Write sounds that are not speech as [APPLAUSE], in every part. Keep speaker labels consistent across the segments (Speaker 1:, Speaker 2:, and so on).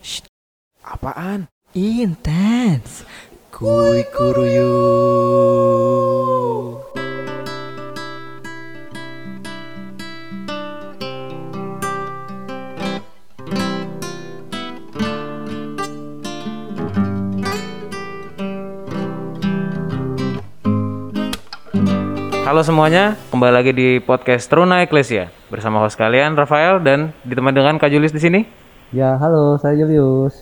Speaker 1: Shh, apaan? Intens. Kuy kuruyuk.
Speaker 2: Halo semuanya, kembali lagi di podcast Teruna Eklesia bersama host kalian Rafael dan ditemani dengan Kak Julius di sini.
Speaker 3: Ya, halo, saya Julius.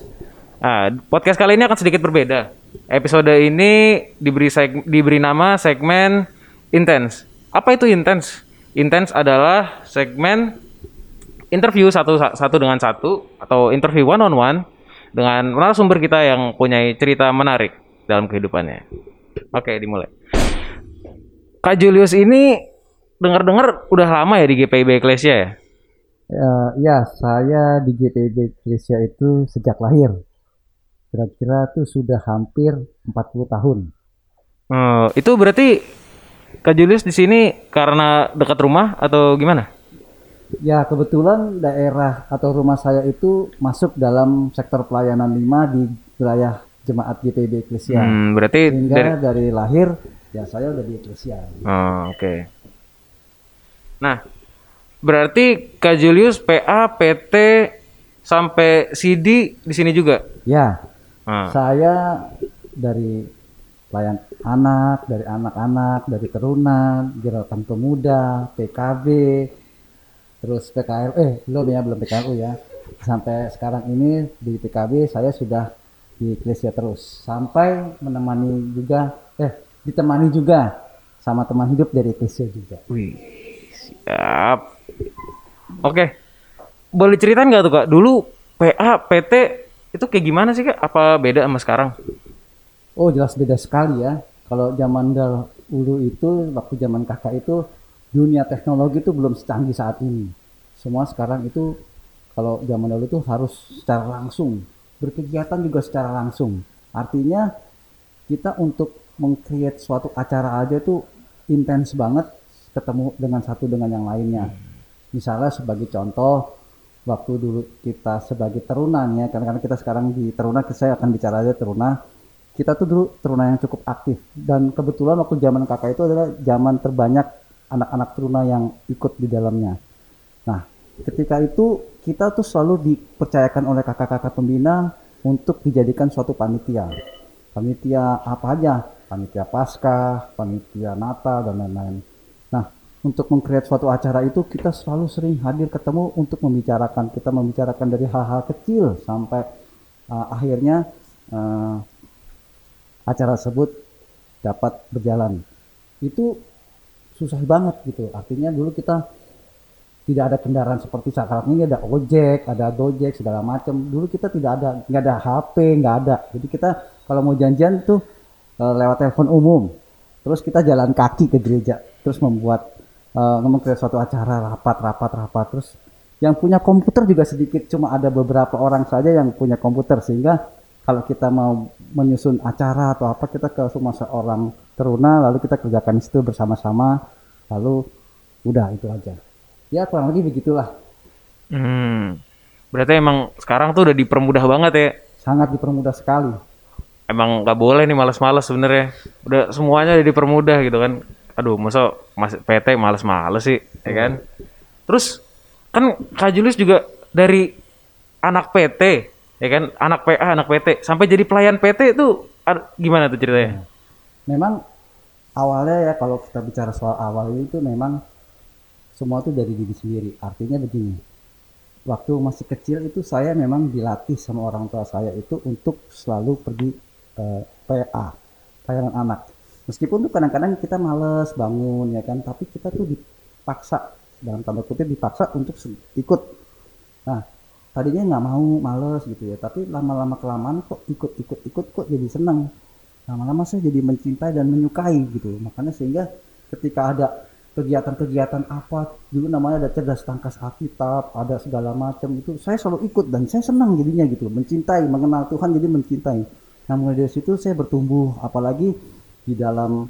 Speaker 2: Ah, podcast kali ini akan sedikit berbeda. Episode ini diberi seg- diberi nama segmen Intense. Apa itu Intense? Intense adalah segmen interview satu satu dengan satu atau interview one on one dengan narasumber kita yang punya cerita menarik dalam kehidupannya. Oke, dimulai. Kak Julius ini dengar-dengar udah lama ya di GPIB Ecclesia ya?
Speaker 3: Ya, ya, saya di GPB Indonesia itu sejak lahir. Kira-kira tuh sudah hampir 40 tahun.
Speaker 2: Oh, itu berarti Kak Julius di sini karena dekat rumah atau gimana?
Speaker 3: Ya, kebetulan daerah atau rumah saya itu masuk dalam sektor pelayanan 5 di wilayah jemaat GPB Indonesia.
Speaker 2: Hmm, berarti
Speaker 3: Sehingga
Speaker 2: dari
Speaker 3: dari... lahir, ya saya udah di Indonesia.
Speaker 2: Oh, oke. Nah, berarti Kak Julius PA, PT sampai CD di sini juga.
Speaker 3: Ya,
Speaker 2: Ah.
Speaker 3: saya dari pelayan anak, dari anak-anak, dari teruna, gerakan pemuda, PKB, terus PKL, eh belum ya, belum PKLU ya. Sampai sekarang ini di PKB saya sudah di Eklesia terus. Sampai menemani juga, eh ditemani juga sama teman hidup dari Eklesia juga.
Speaker 2: Wih, siap. Oke. Boleh ceritain nggak tuh Kak? Dulu PA, PT itu kayak gimana sih Kak? Apa beda sama sekarang?
Speaker 3: Oh jelas beda sekali ya. Kalau zaman dahulu itu, waktu zaman kakak itu, dunia teknologi itu belum secanggih saat ini. Semua sekarang itu, kalau zaman dahulu itu harus secara langsung. Berkegiatan juga secara langsung. Artinya, kita untuk meng-create suatu acara aja itu intens banget ketemu dengan satu dengan yang lainnya. Misalnya sebagai contoh, waktu dulu kita sebagai terunan ya, karena karena kita sekarang di teruna, saya akan bicara aja teruna, kita tuh dulu teruna yang cukup aktif dan kebetulan waktu zaman kakak itu adalah zaman terbanyak anak-anak teruna yang ikut di dalamnya. Nah, ketika itu kita tuh selalu dipercayakan oleh kakak-kakak pembina untuk dijadikan suatu panitia. Panitia apa aja? Panitia Paskah, panitia Natal dan lain-lain. Untuk mengkreat suatu acara itu kita selalu sering hadir ketemu untuk membicarakan. Kita membicarakan dari hal-hal kecil sampai uh, akhirnya uh, acara tersebut dapat berjalan. Itu susah banget gitu. Artinya dulu kita tidak ada kendaraan seperti sekarang ini ada ojek, ada gojek segala macam. Dulu kita tidak ada, nggak ada HP, nggak ada. Jadi kita kalau mau janjian tuh eh, lewat telepon umum. Terus kita jalan kaki ke gereja, terus membuat uh, membuat suatu acara rapat, rapat, rapat. Terus yang punya komputer juga sedikit, cuma ada beberapa orang saja yang punya komputer sehingga kalau kita mau menyusun acara atau apa kita ke rumah seorang teruna lalu kita kerjakan di situ bersama-sama lalu udah itu aja ya kurang lebih begitulah
Speaker 2: Hmm. Berarti emang sekarang tuh udah dipermudah banget ya.
Speaker 3: sangat dipermudah sekali
Speaker 2: Emang nggak boleh nih males-males sebenarnya. Udah semuanya udah dipermudah gitu kan. Aduh, masa mas PT males-males sih, ya kan? Terus kan Kak Julius juga dari anak PT, ya kan? Anak PA, anak PT, sampai jadi pelayan PT itu gimana tuh ceritanya?
Speaker 3: memang awalnya ya kalau kita bicara soal awal itu memang semua itu dari diri sendiri artinya begini waktu masih kecil itu saya memang dilatih sama orang tua saya itu untuk selalu pergi eh, PA pelayanan anak meskipun tuh kadang-kadang kita males bangun ya kan? Tapi kita tuh dipaksa dalam tanda kutip dipaksa untuk ikut. Nah tadinya nggak mau males gitu ya. Tapi lama-lama kelamaan kok ikut ikut ikut kok jadi senang lama-lama saya jadi mencintai dan menyukai gitu. Makanya sehingga ketika ada kegiatan-kegiatan apa dulu namanya ada cerdas tangkas Alkitab ada segala macam itu saya selalu ikut dan saya senang jadinya gitu. Mencintai mengenal Tuhan jadi mencintai. Nah mulai dari situ saya bertumbuh. Apalagi di dalam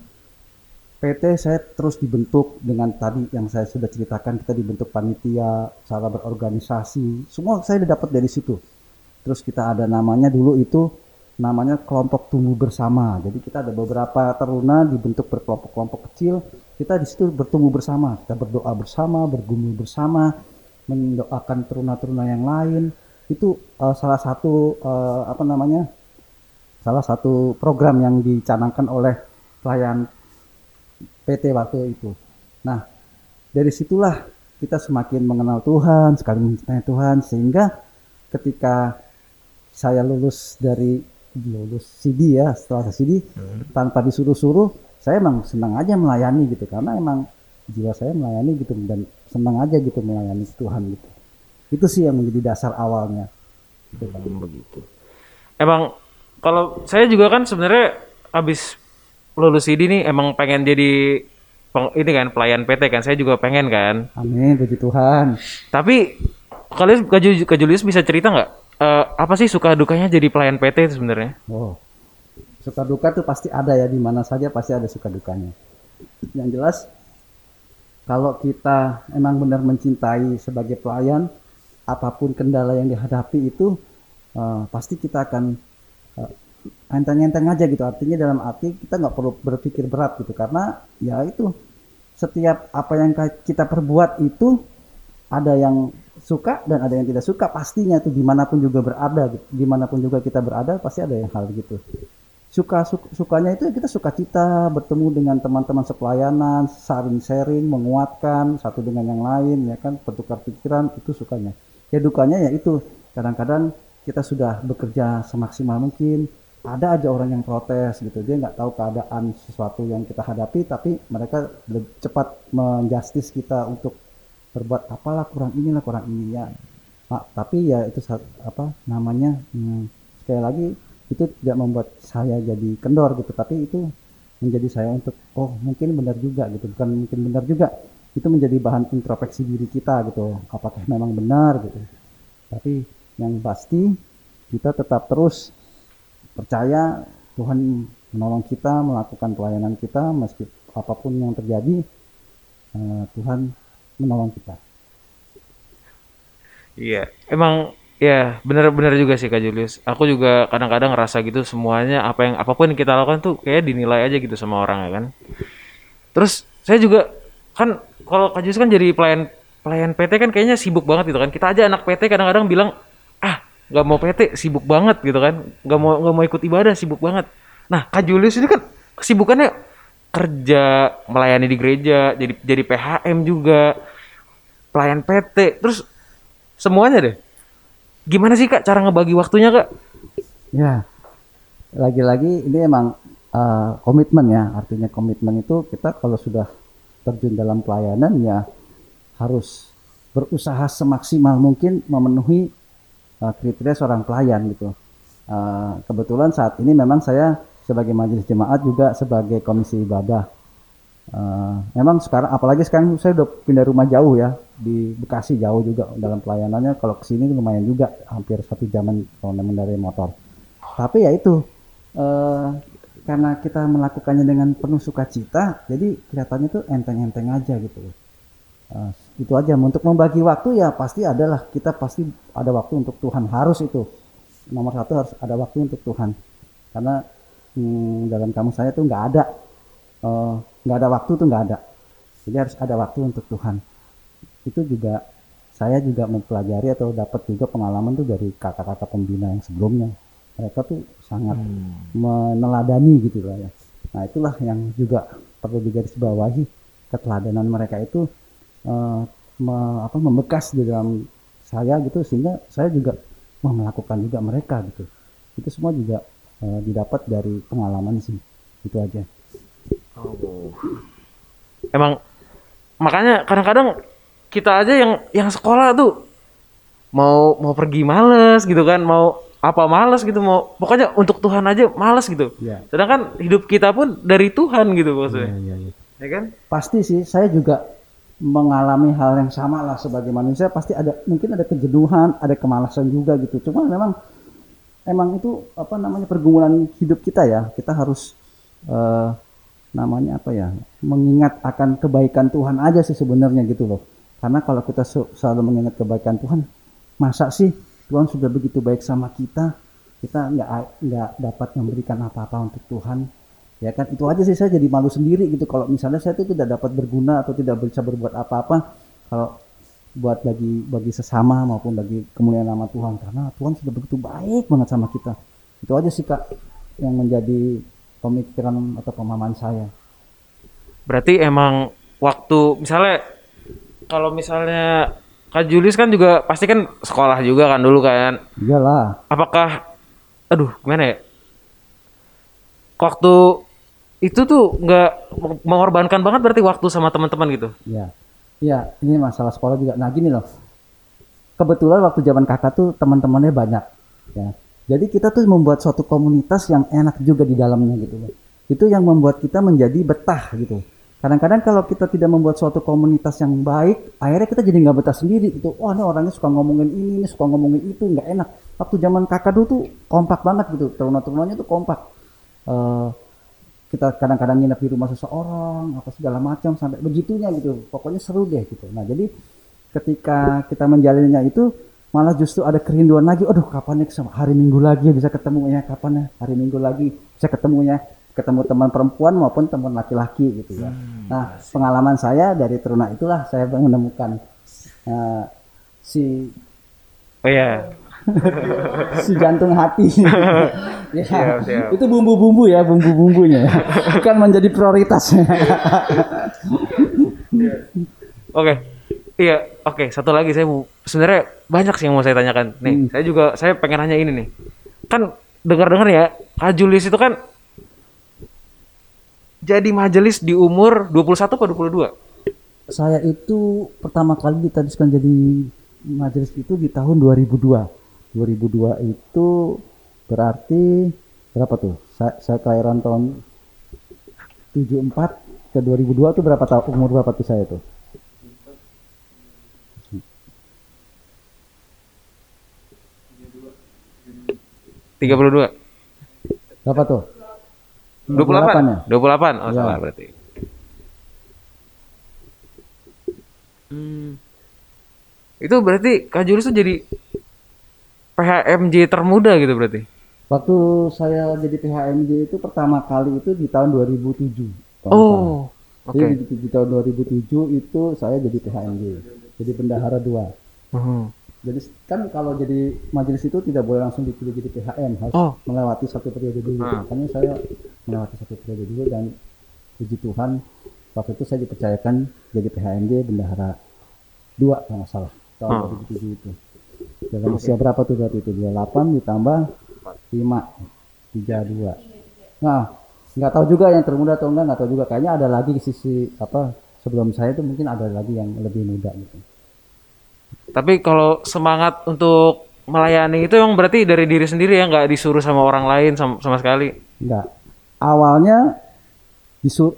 Speaker 3: PT saya terus dibentuk dengan tadi yang saya sudah ceritakan kita dibentuk panitia cara berorganisasi semua saya dapat dari situ Terus kita ada namanya dulu itu namanya kelompok tumbuh bersama. Jadi kita ada beberapa teruna dibentuk berkelompok-kelompok kecil. Kita di situ bertumbuh bersama. Kita berdoa bersama, bergumul bersama, mendoakan teruna-teruna yang lain. Itu eh, salah satu eh, apa namanya? Salah satu program yang dicanangkan oleh pelayan PT waktu itu. Nah, dari situlah kita semakin mengenal Tuhan, sekali mencintai Tuhan, sehingga ketika saya lulus dari lulus CD ya, setelah CD, tanpa disuruh-suruh, saya emang senang aja melayani gitu, karena emang jiwa saya melayani gitu dan senang aja gitu melayani Tuhan gitu. Itu sih yang menjadi dasar awalnya. Gitu, Pak.
Speaker 2: begitu. Emang kalau saya juga kan sebenarnya habis lulus ID nih emang pengen jadi peng- ini kan pelayan PT kan. Saya juga pengen kan.
Speaker 3: Amin, puji Tuhan.
Speaker 2: Tapi kalian Kak Ju- Kak Julius bisa cerita nggak eh, apa sih suka dukanya jadi pelayan PT itu sebenarnya?
Speaker 3: Oh, suka duka tuh pasti ada ya di mana saja pasti ada suka dukanya. Yang jelas kalau kita emang benar mencintai sebagai pelayan, apa pun kendala yang dihadapi itu eh, pasti kita akan enteng-enteng aja gitu. Artinya dalam arti kita nggak perlu berpikir berat gitu. Karena ya itu setiap apa yang kita perbuat itu ada yang suka dan ada yang tidak suka. Pastinya tuh di mana pun juga berada gitu. di mana pun juga kita berada pasti ada yang hal gitu. Suka su- sukanya itu ya kita suka cita bertemu dengan teman-teman sepelayanan saling sharing menguatkan satu dengan yang lain ya kan? Bertukar pikiran itu sukanya. Ya dukanya ya itu. Kadang-kadang kita sudah bekerja semaksimal mungkin ada aja orang yang protes gitu. Dia nggak tahu keadaan sesuatu yang kita hadapi tapi mereka cepat menjustis kita untuk berbuat apalah kurang inilah kurang ini ya Pak, tapi ya itu apa namanya hmm, sekali lagi itu tidak membuat saya jadi kendor gitu. Tapi itu menjadi saya untuk oh mungkin benar juga gitu. Bukan mungkin benar juga. Itu menjadi bahan introspeksi diri kita gitu. Apakah memang benar gitu. Tapi yang pasti kita tetap terus percaya Tuhan menolong kita melakukan pelayanan kita meski apa pun yang terjadi eh, Tuhan menolong kita
Speaker 2: Iya, emang ya benar-benar juga sih Kak Julius. Aku juga kadang-kadang ngerasa gitu semuanya apa yang apa pun yang kita lakukan tuh kayak dinilai aja gitu sama orang ya kan. Terus saya juga kan kalau Kak Julius kan jadi pelayan pelayan PT kan kayaknya sibuk banget gitu kan. Kita aja anak PT kadang-kadang bilang nggak mau PT sibuk banget gitu kan. Nggak mau nggak mau ikut ibadah sibuk banget. Nah Kak Julius ini kan kesibukannya kerja melayani di gereja jadi jadi PHM juga pelayan PT terus semuanya deh. Gimana sih kak cara ngebagi waktunya kak?
Speaker 3: Ya, lagi-lagi ini emang uh, komitmen ya. Artinya komitmen itu kita kalau sudah terjun dalam pelayanan ya harus berusaha semaksimal mungkin memenuhi uh, kriteria seorang pelayan gitu. Uh, kebetulan saat ini memang saya sebagai majelis jemaat juga sebagai komisi ibadah. Uh, memang sekarang apalagi sekarang saya udah pindah rumah jauh ya di Bekasi jauh juga dalam pelayanannya kalau ke sini lumayan juga hampir satu jaman kalau mengendarai motor tapi ya itu eh, karena kita melakukannya dengan penuh sukacita jadi kelihatannya tuh enteng-enteng aja gitu Eh, itu aja. Untuk membagi waktu ya pasti adalah kita pasti ada waktu untuk Tuhan. Harus itu. Nomor satu harus ada waktu untuk Tuhan. Karena hmm, dalam kamu saya tuh nggak ada eh, nggak ada waktu tuh nggak ada. Jadi harus ada waktu untuk Tuhan. Itu juga saya juga mempelajari atau dapat juga pengalaman tuh dari kakak-kakak pembina yang sebelumnya. Mereka tuh sangat meneladani gitu lah ya. Nah itulah yang juga perlu digarisbawahi. Keteladanan mereka itu eh, me- apa membekas di dalam saya gitu sehingga saya juga mau melakukan juga mereka gitu itu semua juga eh, didapat dari pengalaman sih itu aja
Speaker 2: Emang makanya kadang-kadang kita aja yang yang sekolah tuh mau mau pergi males gitu kan, mau apa males gitu mau pokoknya untuk Tuhan aja males gitu.
Speaker 3: Iya.
Speaker 2: Sedangkan hidup kita pun dari Tuhan gitu maksudnya.
Speaker 3: Iya, iya.
Speaker 2: Ya kan?
Speaker 3: pasti sih saya juga mengalami hal yang sama lah sebagai manusia pasti ada mungkin ada kejenuhan ada kemalasan juga gitu. Cuma memang emang itu apa namanya pergumulan hidup kita ya. Kita harus eh, namanya apa ya mengingat akan kebaikan Tuhan aja sih sebenarnya gitu loh. Karena kalau kita selalu mengingat kebaikan Tuhan masa sih Tuhan sudah begitu baik sama kita? Kita nggak nggak dapat memberikan apa-apa untuk Tuhan ya kan itu aja sih saya jadi malu sendiri gitu. Kalau misalnya saya itu tidak dapat berguna atau tidak bisa berbuat apa-apa kalau buat bagi bagi sesama maupun bagi kemuliaan nama Tuhan. Karena Tuhan sudah begitu baik banget sama kita. Itu aja sih kak yang menjadi pemikiran atau pemahaman saya.
Speaker 2: Berarti emang waktu misalnya kalau misalnya Kak Julius kan juga pasti kan sekolah juga kan dulu kan.
Speaker 3: iyalah.
Speaker 2: Apakah aduh gimana ya? Waktu itu tuh nggak mengorbankan banget berarti waktu sama teman-teman gitu.
Speaker 3: ya ya ini masalah sekolah juga. Nah gini loh. Kebetulan waktu zaman kakak tuh teman-temannya banyak ya. Jadi kita tuh membuat suatu komunitas yang enak juga di dalamnya gitu loh. Itu yang membuat kita menjadi betah gitu. Kadang-kadang kalau kita tidak membuat suatu komunitas yang baik akhirnya kita jadi nggak betah sendiri gitu. Wah ini orangnya suka ngomongin ini ini suka ngomongin itu nggak enak. Waktu zaman kakak dulu tuh kompak banget gitu. Teruna-terunanya tuh kompak. Eh, kita kadang-kadang nginep di rumah seseorang apa segala macam sampai begitunya gitu. Pokoknya seru deh gitu. Nah jadi ketika kita menjalaninya itu malah justru ada kerinduan lagi. Aduh kapan nih sama hari minggu lagi ya bisa ketemu ya kapan ya hari minggu lagi bisa ketemu ya ketemu teman perempuan maupun teman laki-laki gitu ya. Nah pengalaman saya dari teruna itulah saya menemukan eh, si
Speaker 2: Oh iya.
Speaker 3: Si jantung hati. [LAUGHS] ya,
Speaker 2: Siap, siap.
Speaker 3: Itu bumbu-bumbu ya, bumbu-bumbunya. ya. Bukan menjadi prioritas.
Speaker 2: Oke. Iya, oke. Satu lagi saya mau sebenarnya banyak sih yang mau saya tanyakan. Nih, saya juga saya pengen nanya ini nih. Kan dengar-dengar ya, Kak Julius itu kan jadi majelis di umur 21 apa 22?
Speaker 3: saya itu pertama kali ditadiskan jadi majelis itu di tahun 2002. 2002 itu berarti berapa tuh? Saya, saya kelahiran tahun 74 ke 2002 itu berapa tahun umur berapa tuh saya tuh?
Speaker 2: Tiga puluh dua,
Speaker 3: Berapa tuh?
Speaker 2: dua puluh
Speaker 3: 58 ya?
Speaker 2: delapan, dua puluh delapan. Oh
Speaker 3: Ya.
Speaker 2: salah berarti. Hmm. Itu berarti Kak Julius tuh jadi PHMJ termuda gitu berarti.
Speaker 3: Waktu saya jadi PHMJ itu pertama kali itu di tahun 2007. kalau nggak salah.
Speaker 2: Oh, oke.
Speaker 3: Jadi di, di tahun 2007 itu saya jadi PHMJ, jadi bendahara dua.
Speaker 2: Mhm.
Speaker 3: Jadi kan kalau jadi majelis itu tidak boleh langsung dipilih jadi PHM, harus
Speaker 2: Oh.
Speaker 3: melewati satu periode dulu.
Speaker 2: Ah.
Speaker 3: Makanya saya melewati satu periode dulu dan puji Tuhan waktu itu saya dipercayakan jadi PHMJ bendahara dua kalau nggak salah tahun
Speaker 2: Ah.
Speaker 3: 2007 itu. Dalam usia berapa tuh berarti itu? 28 ditambah 5 32. Nah, nggak tahu juga yang termuda atau enggak, nggak tahu juga. Kayaknya ada lagi di sisi apa sebelum saya itu mungkin ada lagi yang lebih muda gitu.
Speaker 2: Tapi kalau semangat untuk melayani itu emang berarti dari diri sendiri ya nggak disuruh sama orang lain sama, sama sekali.
Speaker 3: Enggak. Awalnya disuruh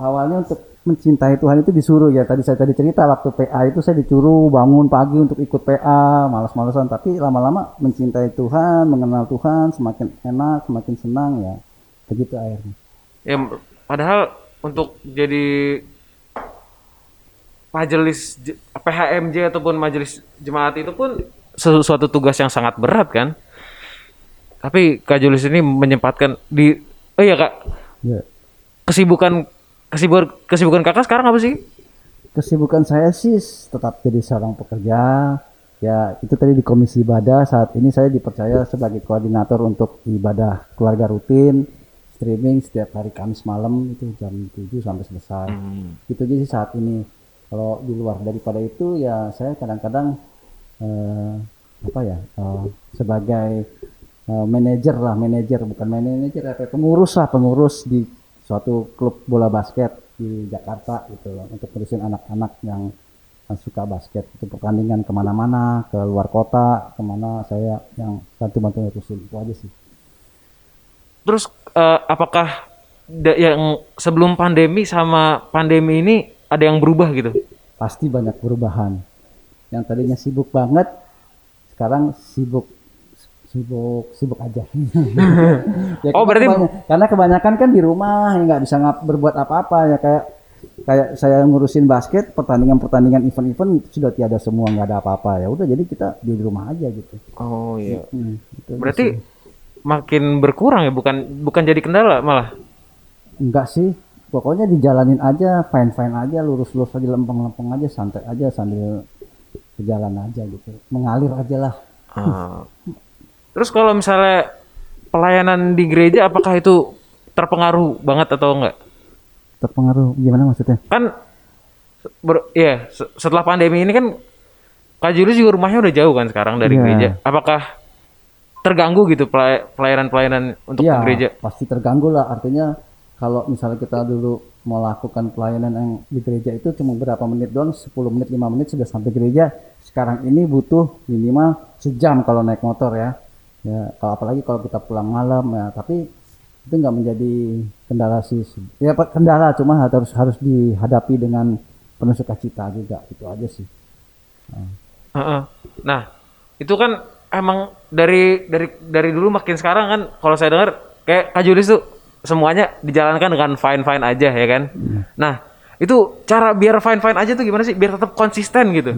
Speaker 3: awalnya untuk mencintai Tuhan itu disuruh ya. Tadi saya tadi cerita waktu PA itu saya disuruh bangun pagi untuk ikut PA, malas-malasan tapi lama-lama mencintai Tuhan, mengenal Tuhan semakin enak, semakin senang ya. Begitu akhirnya.
Speaker 2: Ya padahal untuk jadi majelis PHMJ ataupun majelis jemaat itu pun sesuatu tugas yang sangat berat kan. Tapi Kak Julius ini menyempatkan di oh iya Kak,
Speaker 3: Ya.
Speaker 2: kesibukan kesibukan kesibukan Kakak sekarang apa sih?
Speaker 3: Kesibukan saya sih tetap jadi seorang pekerja. Ya, itu tadi di Komisi Ibadah. Saat ini saya dipercaya sebagai koordinator untuk ibadah keluarga rutin, streaming setiap hari Kamis malam itu jam 7 sampai selesai. Itu aja sih saat ini. Kalau di luar daripada itu ya saya kadang-kadang eh, apa ya eh, sebagai eh, manajer lah, manajer bukan manajer apa pengurus lah, pengurus di suatu klub bola basket di Jakarta gitu loh untuk ngurusin anak-anak yang suka basket. Itu pertandingan ke mana-mana ke luar kota ke mana saya yang bantu-bantu ngurusin. Itu aja sih.
Speaker 2: Terus eh, apakah yang sebelum pandemi sama pandemi ini ada yang berubah gitu?
Speaker 3: pasti banyak perubahan. Yang tadinya sibuk banget sekarang sibuk sibuk sibuk aja [LAUGHS] Ya,
Speaker 2: Oh, berarti-
Speaker 3: karena kebanyakan kan di rumah ya nggak bisa ngap berbuat apa-apa ya kayak kayak saya ngurusin basket, pertandingan-pertandingan event-event itu sudah tiada semua, nggak ada apa-apa ya. Udah jadi kita di rumah aja gitu.
Speaker 2: Oh iya.
Speaker 3: Hmm, itu
Speaker 2: Berarti makin berkurang ya, bukan bukan jadi kendala malah.
Speaker 3: Enggak sih, pokoknya dijalanin aja, fine fine aja, lurus lurus aja, lempeng lempeng aja, santai aja sambil berjalan aja gitu, mengalir aja lah.
Speaker 2: Ah. Terus kalau misalnya pelayanan di gereja apakah itu terpengaruh banget atau enggak?
Speaker 3: Terpengaruh gimana maksudnya?
Speaker 2: Kan ber, ya se- setelah pandemi ini kan Kak Julius juga rumahnya udah jauh kan sekarang dari
Speaker 3: Iya.
Speaker 2: gereja. Apakah terganggu gitu pelay- pelayanan-pelayanan untuk ke gereja?
Speaker 3: pasti terganggu lah. Artinya kalau misalnya kita dulu mau lakukan pelayanan yang di gereja itu cuma berapa menit doang, 10 menit, 5 menit sudah sampai gereja. Sekarang ini butuh minimal sejam kalau naik motor ya. Ya, kalau apalagi kalau kita pulang malam ya, tapi itu nggak menjadi kendala sih. Ya kendala cuma harus harus dihadapi dengan penuh sukacita juga itu aja sih.
Speaker 2: Heeh. Nah, itu kan emang dari dari dari dulu makin sekarang kan kalau saya dengar kayak Kak Julius tuh semuanya dijalankan dengan fine fine aja ya kan. Nah, itu cara biar fine fine aja tuh gimana sih biar tetap konsisten gitu.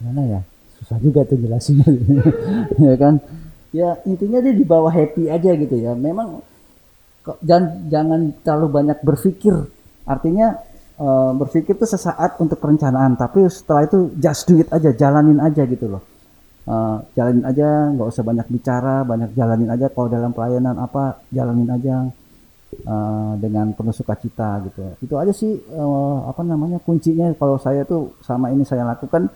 Speaker 3: Gimana ya? Susah juga tuh jelasinnya. [LAUGHS] ya kan? Ya intinya dia di bawah happy aja gitu ya. Memang jangan jangan terlalu banyak berpikir. Artinya eh, berpikir tuh sesaat untuk perencanaan, tapi setelah itu just do it aja, jalanin aja gitu loh. Eh, jalanin aja, nggak usah banyak bicara, banyak jalanin aja. Kalau dalam pelayanan apa, jalanin aja eh, dengan penuh sukacita gitu. Itu aja sih eh, apa namanya kuncinya. Kalau saya tuh sama ini saya lakukan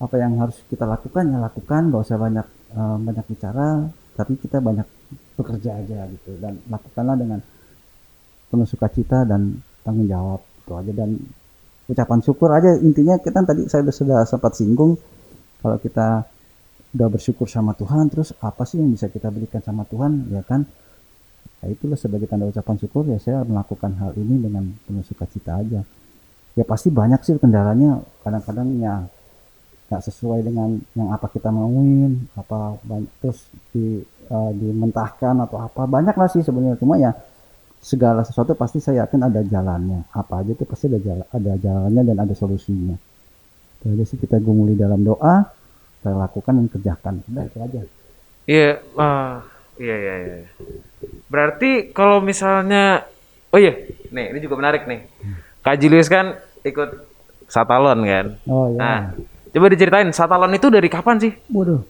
Speaker 3: apa yang harus kita lakukan ya lakukan nggak usah banyak eh, banyak bicara tapi kita banyak bekerja aja gitu. Dan lakukanlah dengan penuh sukacita dan tanggung jawab itu aja. Dan ucapan syukur aja intinya kita tadi saya sudah, sempat singgung kalau kita udah bersyukur sama Tuhan terus apa sih yang bisa kita berikan sama Tuhan ya kan? Ya itulah sebagai tanda ucapan syukur ya saya melakukan hal ini dengan penuh sukacita aja. Ya pasti banyak sih kendalanya kadang-kadang ya nggak sesuai dengan yang apa kita mauin apa banyak terus di eh, dimentahkan atau apa banyak lah sih sebenarnya cuma ya segala sesuatu pasti saya yakin ada jalannya apa aja itu pasti ada jalan ada jalannya dan ada solusinya itu aja sih kita gumuli dalam doa kita lakukan dan kerjakan udah itu aja
Speaker 2: Iya, ah, iya iya iya. Berarti kalau misalnya oh iya, nih ini juga menarik nih. Kak Julius kan ikut Satalon kan.
Speaker 3: oh ya
Speaker 2: Nah, coba diceritain Satalon itu dari kapan sih?
Speaker 3: Waduh.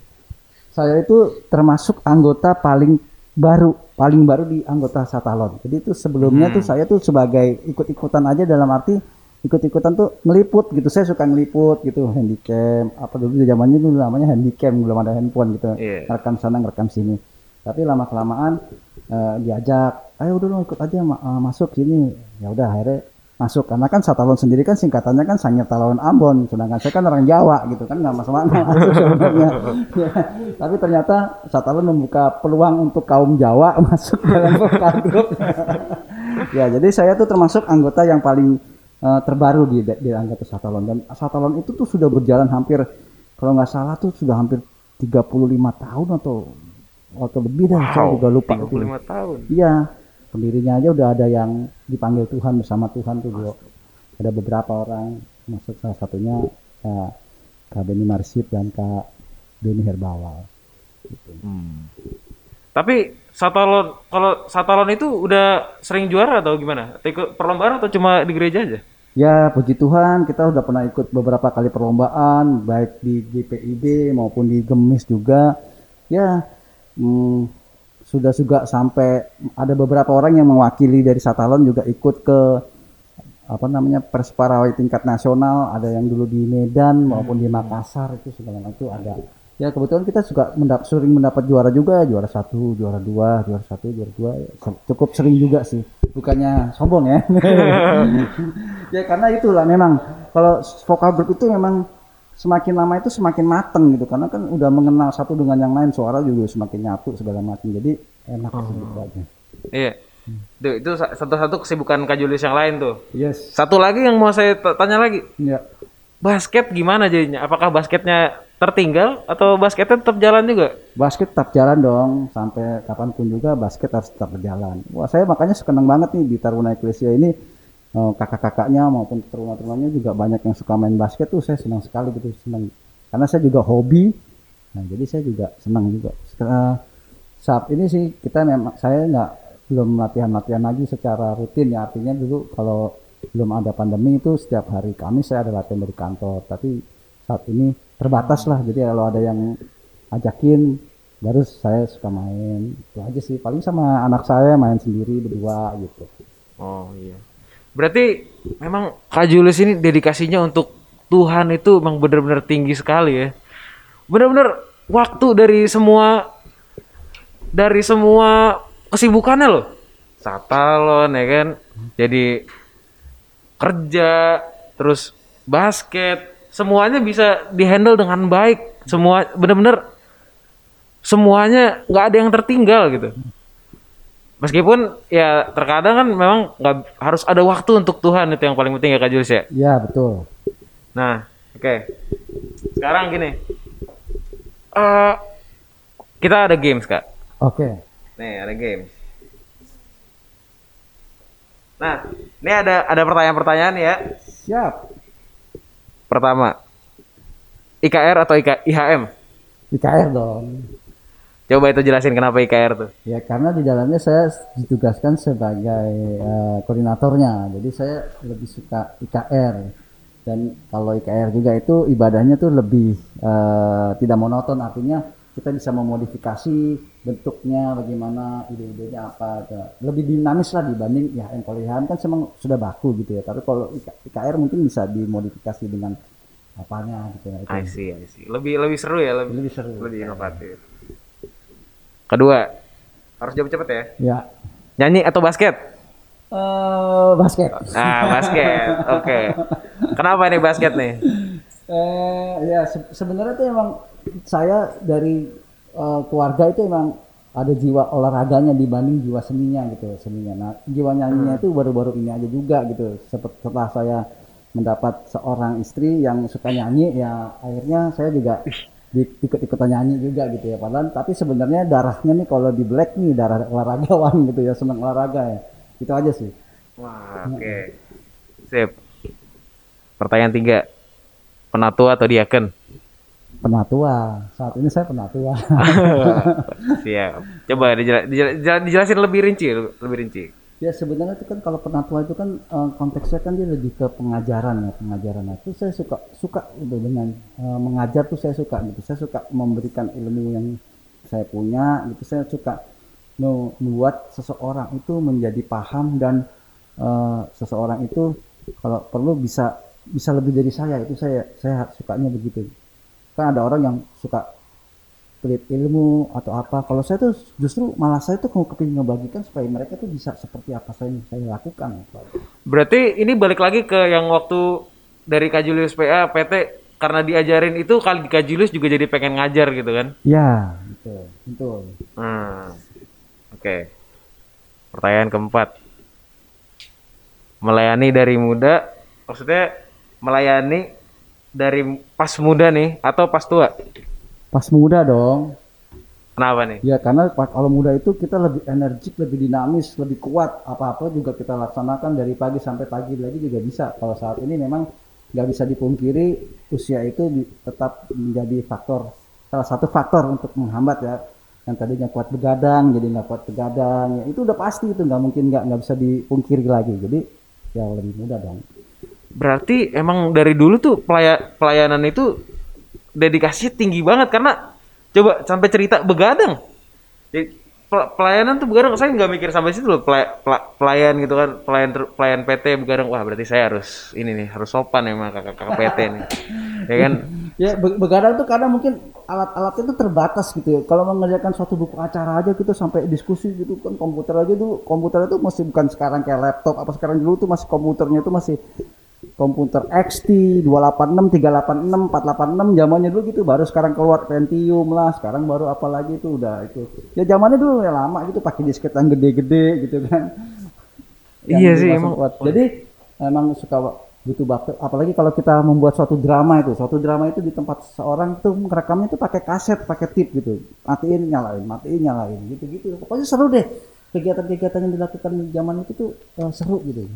Speaker 3: Saya itu termasuk anggota paling baru, paling baru di anggota Satalon. Jadi itu sebelumnya tuh saya tuh sebagai ikut-ikutan aja dalam arti ikut-ikutan tuh ngeliput gitu. Saya suka ngeliput gitu, handycam. Apa dulu zamannya dulu namanya handycam, belum ada handphone gitu.
Speaker 2: Iya.
Speaker 3: Rekam sana, ngerekam sini. Tapi lama kelamaan eh, diajak, ayo udah dong ikut aja ma- eh, masuk sini. Ya udah akhirnya masuk. Karena kan Satalon sendiri kan singkatannya kan Sangir Talon Ambon sedangkan saya kan orang Jawa gitu kan nggak masalah masuk sebenarnya [LAUGHS] Ya, tapi ternyata Satalon membuka peluang untuk kaum Jawa [LAUGHS] masuk dalam grup [LAUGHS] ya jadi saya tuh termasuk anggota yang paling eh, terbaru di di anggota Satalon. Dan Satalon itu tuh sudah berjalan hampir kalau nggak salah tuh sudah hampir 35 tahun atau atau lebih dah saya juga lupa. itu.
Speaker 2: 35 tahun.
Speaker 3: Iya, pendirinya aja udah ada yang dipanggil Tuhan bersama Tuhan tuh, Bro. Ada beberapa orang, masuk salah satunya Kak, Kak Beni Marsip dan Kak Beni Herbawal. Gitu.
Speaker 2: Tapi Satalon kalau Satalon itu udah sering juara atau gimana? Ikut perlombaan atau cuma di gereja aja?
Speaker 3: Ya, puji Tuhan kita udah pernah ikut beberapa kali perlombaan, baik di GPIB maupun di Gemis juga. Ya, hmm, sudah juga sampai ada beberapa orang yang mewakili dari Satalon juga ikut ke apa namanya Persparawai tingkat nasional, ada yang dulu di Medan maupun di Makassar itu segala macam itu ada. Ya kebetulan kita juga mendap- sering mendapat juara juga, juara satu, juara dua, juara satu, juara dua, cukup sering juga sih. Bukannya sombong ya. [LAUGHS] ya karena itulah memang kalau vokal group itu memang semakin lama itu semakin mateng gitu karena kan udah mengenal satu dengan yang lain suara juga semakin nyatu segala macam jadi enak sih gitu aja.
Speaker 2: Iya. Tuh, itu sa- satu-satu kesibukan Kak Julius yang lain tuh.
Speaker 3: Yes.
Speaker 2: Satu lagi yang mau saya tanya lagi.
Speaker 3: Ya.
Speaker 2: Basket gimana jadinya? Apakah basketnya tertinggal atau basketnya tetap jalan juga?
Speaker 3: Basket tetap jalan dong sampai kapan pun juga basket harus tetap berjalan. Wah saya makanya senang banget nih di Taruna Ecclesia ini eh, kakak-kakaknya maupun teruna-terunanya juga banyak yang suka main basket tuh saya senang sekali gitu senang. Karena saya juga hobi. Nah jadi saya juga senang juga. Eh, saat ini sih kita memang saya nggak belum latihan-latihan lagi secara rutin ya. Artinya dulu kalau belum ada pandemi itu setiap hari Kamis saya ada latihan dari kantor. Tapi saat ini terbatas lah. Jadi kalau ada yang ajakin baru saya suka main. Itu aja sih. Paling sama anak saya main sendiri berdua gitu.
Speaker 2: Oh iya. Berarti memang Kak Julius ini dedikasinya untuk Tuhan itu emang benar-benar tinggi sekali ya. Benar-benar waktu dari semua dari semua kesibukannya loh. Satalon ya kan. Jadi kerja, terus basket, semuanya bisa dihandle dengan baik. Semua benar-benar semuanya nggak ada yang tertinggal gitu. Meskipun ya terkadang kan memang nggak harus ada waktu untuk Tuhan itu yang paling penting ya Kak Julius ya.
Speaker 3: ya betul
Speaker 2: Nah, oke. Sekarang gini. Eh kita ada games, Kak.
Speaker 3: oke
Speaker 2: Nih, ada games. Nah, ini ada ada pertanyaan-pertanyaan ya.
Speaker 3: siap
Speaker 2: Pertama, IKR atau IK, IHM?
Speaker 3: IKR dong
Speaker 2: Coba itu jelasin kenapa IKR tuh.
Speaker 3: Ya karena di dalamnya saya ditugaskan sebagai eh, koordinatornya, jadi saya lebih suka IKR dan kalau IKR juga itu ibadahnya tuh lebih eh, tidak monoton, artinya kita bisa memodifikasi bentuknya, bagaimana ide-idenya apa, lebih dinamis lah dibanding ya yang IHM kan memang sudah baku gitu ya, tapi kalau IK- IKR mungkin bisa dimodifikasi dengan apanya gitu ya. Itu
Speaker 2: I see, I see. Lebih lebih seru ya, lebih
Speaker 3: lebih seru.
Speaker 2: lebih inovatif. Kedua, harus jawab cepet ya.
Speaker 3: Ya.
Speaker 2: Nyanyi atau basket?
Speaker 3: Eh, basket.
Speaker 2: Nah, basket. Oke. Kenapa nih basket nih?
Speaker 3: Eh ya se- sebenarnya tuh emang saya dari eh, keluarga itu emang ada jiwa olahraganya dibanding jiwa seninya gitu seninya. Nah jiwa nyanyinya itu baru-baru ini aja juga gitu. Setelah saya mendapat seorang istri yang suka nyanyi ya akhirnya saya juga ikut-ikutan nyanyi juga gitu ya. Padahal tapi sebenarnya darahnya nih kalau di black nih darah olahragawan [LAUGHS] gitu ya senang olahraga ya. Itu aja sih.
Speaker 2: Wah, oke. Sip. Pertanyaan tiga. Penatua atau diaken?
Speaker 3: Penatua. Saat ini saya penatua. [LAUGHS]
Speaker 2: Siap. Coba dijela- dijelasin lebih rinci, lebih rinci.
Speaker 3: Ya sebenarnya itu kan kalau penatua itu kan eh, konteksnya kan dia lebih ke pengajaran ya pengajaran. Nah, itu saya suka suka gitu dengan eh, mengajar tuh saya suka gitu. Saya suka memberikan ilmu yang saya punya gitu. Saya suka membuat seseorang itu menjadi paham dan eh, seseorang itu kalau perlu bisa bisa lebih dari saya itu saya saya sukanya begitu. Kan ada orang yang suka pelit ilmu atau apa. Kalau saya tuh justru malah saya tuh mau kepingin ngebagikan supaya mereka tuh bisa seperti apa saya yang saya lakukan.
Speaker 2: Berarti ini balik lagi ke yang waktu dari Kak Julius PA PT karena diajarin itu kali Kak Julius juga jadi pengen ngajar gitu kan?
Speaker 3: Ya, betul, betul.
Speaker 2: Hmm. Oke. Pertanyaan keempat. Melayani dari muda, maksudnya melayani dari pas muda nih atau pas tua?
Speaker 3: Pas muda dong.
Speaker 2: Kenapa nih?
Speaker 3: Ya karena kalau muda itu kita lebih energik, lebih dinamis, lebih kuat. Apa-apa juga kita laksanakan dari pagi sampai pagi lagi juga bisa. Kalau saat ini memang nggak bisa dipungkiri usia itu tetap menjadi faktor salah satu faktor untuk menghambat ya. Yang tadinya kuat begadang jadi nggak kuat begadang. Ya, itu udah pasti itu nggak mungkin nggak nggak bisa dipungkiri lagi. Jadi ya lebih muda dong.
Speaker 2: Berarti emang dari dulu tuh pelaya- pelayanan itu dedikasinya tinggi banget karena coba sampai cerita begadang. Jadi, pel- pelayanan tuh begadang saya nggak mikir sampai situ loh pelay- pela- pelayan gitu kan pelayan pelayan PT begadang wah berarti saya harus ini nih harus sopan sama kakak kakak PT nih ya kan
Speaker 3: Ya be- begadang tuh karena mungkin alat-alatnya itu terbatas gitu ya. Kalau mengerjakan suatu buku acara aja gitu sampai diskusi gitu kan komputer aja dulu komputer itu masih bukan sekarang kayak laptop apa sekarang dulu tuh masih komputernya itu masih komputer XT 286, 386, 486 zamannya dulu gitu. Baru sekarang keluar Pentium lah sekarang baru apa lagi itu udah itu. Ya zamannya dulu ya lama gitu pakai disket yang gede-gede gitu kan. [LAUGHS] Yang
Speaker 2: Iya sih, emang.
Speaker 3: kuat. jadi emang suka butuh waktu. Apalagi kalau kita membuat suatu drama itu suatu drama itu di tempat seorang tuh merekamnya tuh pakai kaset pakai tip gitu. Matiin nyalain matiin nyalain gitu gitu pokoknya seru deh. Kegiatan-kegiatan yang dilakukan zaman itu tuh eh, seru gitu.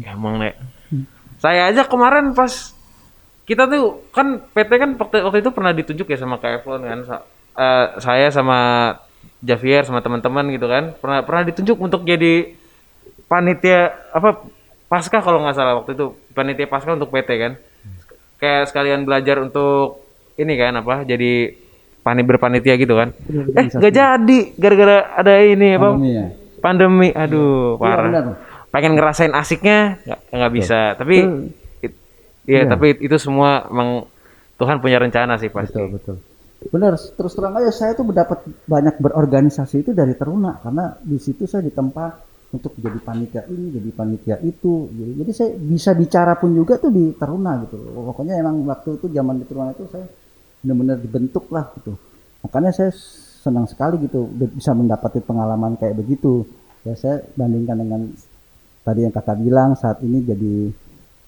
Speaker 2: Ya emang nek. Saya aja kemarin pas kita tuh kan PT kan waktu, waktu itu pernah ditunjuk ya sama Kak Eflon kan. Sa- eh, saya sama Javier sama teman-teman gitu kan pernah pernah ditunjuk untuk jadi panitia apa pasca kalau nggak salah waktu itu panitia pasca untuk PT kan. Kayak sekalian belajar untuk ini kan apa jadi pani berpanitia gitu kan. Eh nggak jadi gara-gara ada ini apa
Speaker 3: Pandemi ya.
Speaker 2: pandemi aduh
Speaker 3: Iya,
Speaker 2: parah
Speaker 3: benar.
Speaker 2: Pengen ngerasain asiknya nggak nggak bisa tapi it- iya
Speaker 3: Iya.
Speaker 2: tapi itu semua emang Tuhan punya rencana sih pasti
Speaker 3: Betul, betul. Benar, terus terang aja saya tuh mendapat banyak berorganisasi itu dari Teruna karena di situ saya ditempa untuk jadi panitia ini, jadi panitia itu. Jadi, jadi saya bisa bicara pun juga tuh di Teruna gitu. Pokoknya emang waktu itu zaman di Teruna itu saya benar-benar dibentuk lah gitu. Makanya saya senang sekali gitu bisa mendapati pengalaman kayak begitu. Ya saya bandingkan dengan tadi yang kakak bilang saat ini jadi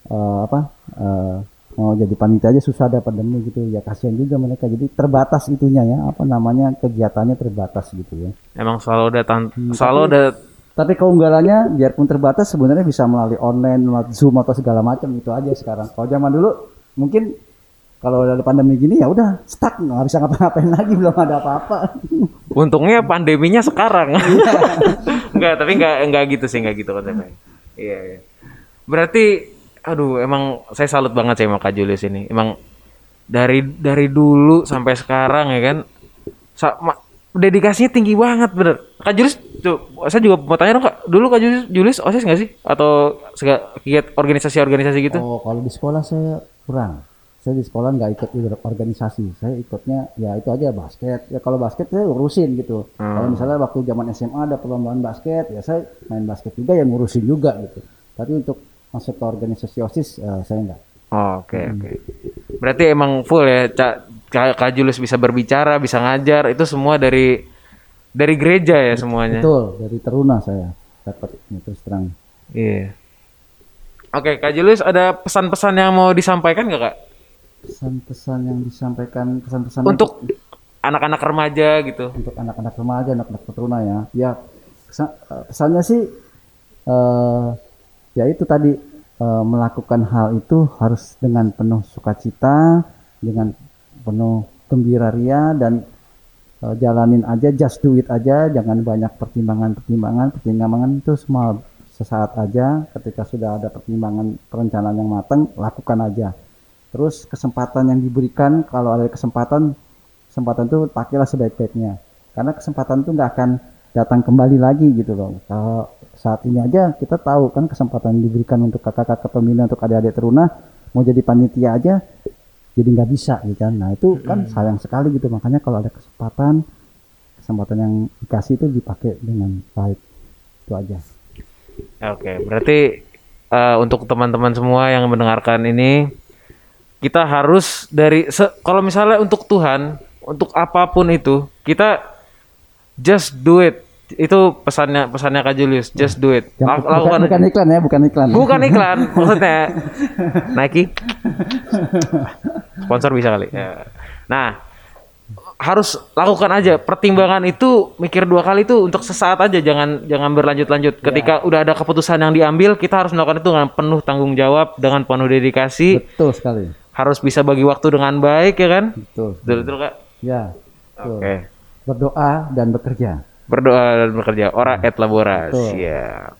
Speaker 3: eh, apa eh, mau jadi panitia aja susah ada pandemi gitu. Ya kasihan juga mereka. Jadi terbatas itunya ya. Apa namanya kegiatannya terbatas gitu ya.
Speaker 2: Emang selalu ada tan-
Speaker 3: Hmm,
Speaker 2: selalu
Speaker 3: tapi-
Speaker 2: ada
Speaker 3: tapi keunggalannya biarpun terbatas sebenarnya bisa melalui online melalui zoom atau segala macam itu aja sekarang. Kalau zaman dulu mungkin kalau ada pandemi gini ya udah stuck. Nggak bisa ngapa-ngapain lagi belum ada apa-apa [LAUGHS]
Speaker 2: untungnya pandeminya sekarang. [LAUGHS] Enggak tapi enggak enggak gitu sih enggak gitu konsepnya. Iya, iya. berarti aduh emang saya salut banget sih sama Kak Julius ini. Emang dari dari dulu sampai sekarang ya kan sa- ma- dedikasinya tinggi banget bener. Kak Julius tuh saya juga mau tanya dong Kak. Dulu Kak Julius, Julius OSIS nggak sih? Atau kegiatan organisasi-organisasi gitu?
Speaker 3: Oh kalau di sekolah saya kurang saya di sekolah nggak ikut organisasi saya ikutnya ya itu aja basket ya kalau basket saya urusin gitu kalau misalnya waktu zaman SMA ada perlombaan basket ya saya main basket juga yang ngurusin juga gitu tapi untuk masuk ke organisasi osis eh, saya nggak
Speaker 2: Oh, Oke oke. Berarti emang full ya, Kak Kak Julius bisa berbicara, bisa ngajar, itu semua dari dari gereja ya semuanya.
Speaker 3: betul dari teruna saya dapat ini terus terang
Speaker 2: Iya. Oke, Kak Julius ada pesan-pesan yang mau disampaikan nggak Kak?
Speaker 3: Pesan-pesan yang disampaikan pesan-pesan
Speaker 2: Untuk anak-anak remaja gitu.
Speaker 3: untuk anak-anak remaja, anak-anak teruna ya. Ya pesa- eh, pesannya sih eh ya itu tadi eh, melakukan hal itu harus dengan penuh sukacita, dengan penuh gembira ria dan eh, jalanin aja, just do it aja, jangan banyak pertimbangan-pertimbangan, pertimbangan itu semua sesaat aja. Ketika sudah ada pertimbangan perencanaan yang matang, lakukan aja. Terus kesempatan yang diberikan kalau ada kesempatan kesempatan itu pakailah sebaik-baiknya. Karena kesempatan itu nggak akan datang kembali lagi gitu loh. Kalau saat ini aja kita tahu kan kesempatan yang diberikan untuk kakak-kakak pembina untuk adik-adik teruna mau jadi panitia aja jadi nggak bisa gitu kan. Nah itu kan sayang sekali gitu. Makanya kalau ada kesempatan kesempatan yang dikasih itu dipakai dengan baik. Itu aja.
Speaker 2: Oke, berarti eh, untuk teman-teman semua yang mendengarkan ini kita harus dari kalau misalnya untuk Tuhan, untuk apa pun itu, kita just do it. Itu pesannya pesannya Kak Julius, just do it.
Speaker 3: Bukan,
Speaker 2: lakukan
Speaker 3: bukan iklan ya bukan iklan
Speaker 2: Bukan iklan, [LAUGHS] maksudnya Nike. Sponsor bisa kali. Ya. Nah, harus lakukan aja. Pertimbangan itu mikir dua kali itu untuk sesaat aja, jangan jangan berlanjut-lanjut. Ketika udah ada keputusan yang diambil, kita harus melakukan itu dengan penuh tanggung jawab, dengan penuh dedikasi.
Speaker 3: betul sekali
Speaker 2: Harus bisa bagi waktu dengan baik ya kan?
Speaker 3: betul
Speaker 2: Betul betul Kak.
Speaker 3: ya
Speaker 2: Oke.
Speaker 3: betul. berdoa dan bekerja
Speaker 2: Berdoa dan bekerja. Ora et labora. Siap.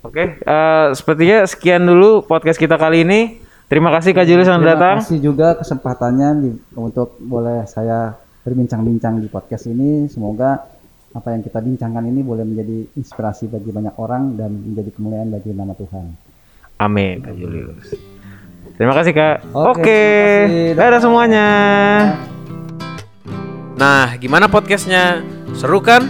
Speaker 2: Oke, eh, sepertinya sekian dulu podcast kita kali ini. Terima kasih Kak Julius yang
Speaker 3: Terima
Speaker 2: datang.
Speaker 3: kasih juga kesempatannya di- untuk boleh saya berbincang-bincang di podcast ini. Semoga apa yang kita bincangkan ini boleh menjadi inspirasi bagi banyak orang dan menjadi kemuliaan bagi nama Tuhan.
Speaker 2: Amin, Kak Julius. Terima kasih, Kak.
Speaker 3: Oke, kasih.
Speaker 2: dadah semuanya. Nah, gimana podcastnya? Seru kan?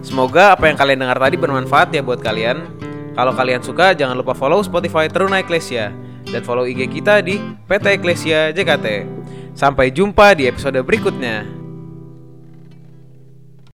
Speaker 2: Semoga apa yang kalian dengar tadi bermanfaat ya buat kalian. Kalau kalian suka, jangan lupa follow Spotify Teruna Eklesia dan follow IG kita di PT Eklesia JKT. Sampai jumpa di episode berikutnya.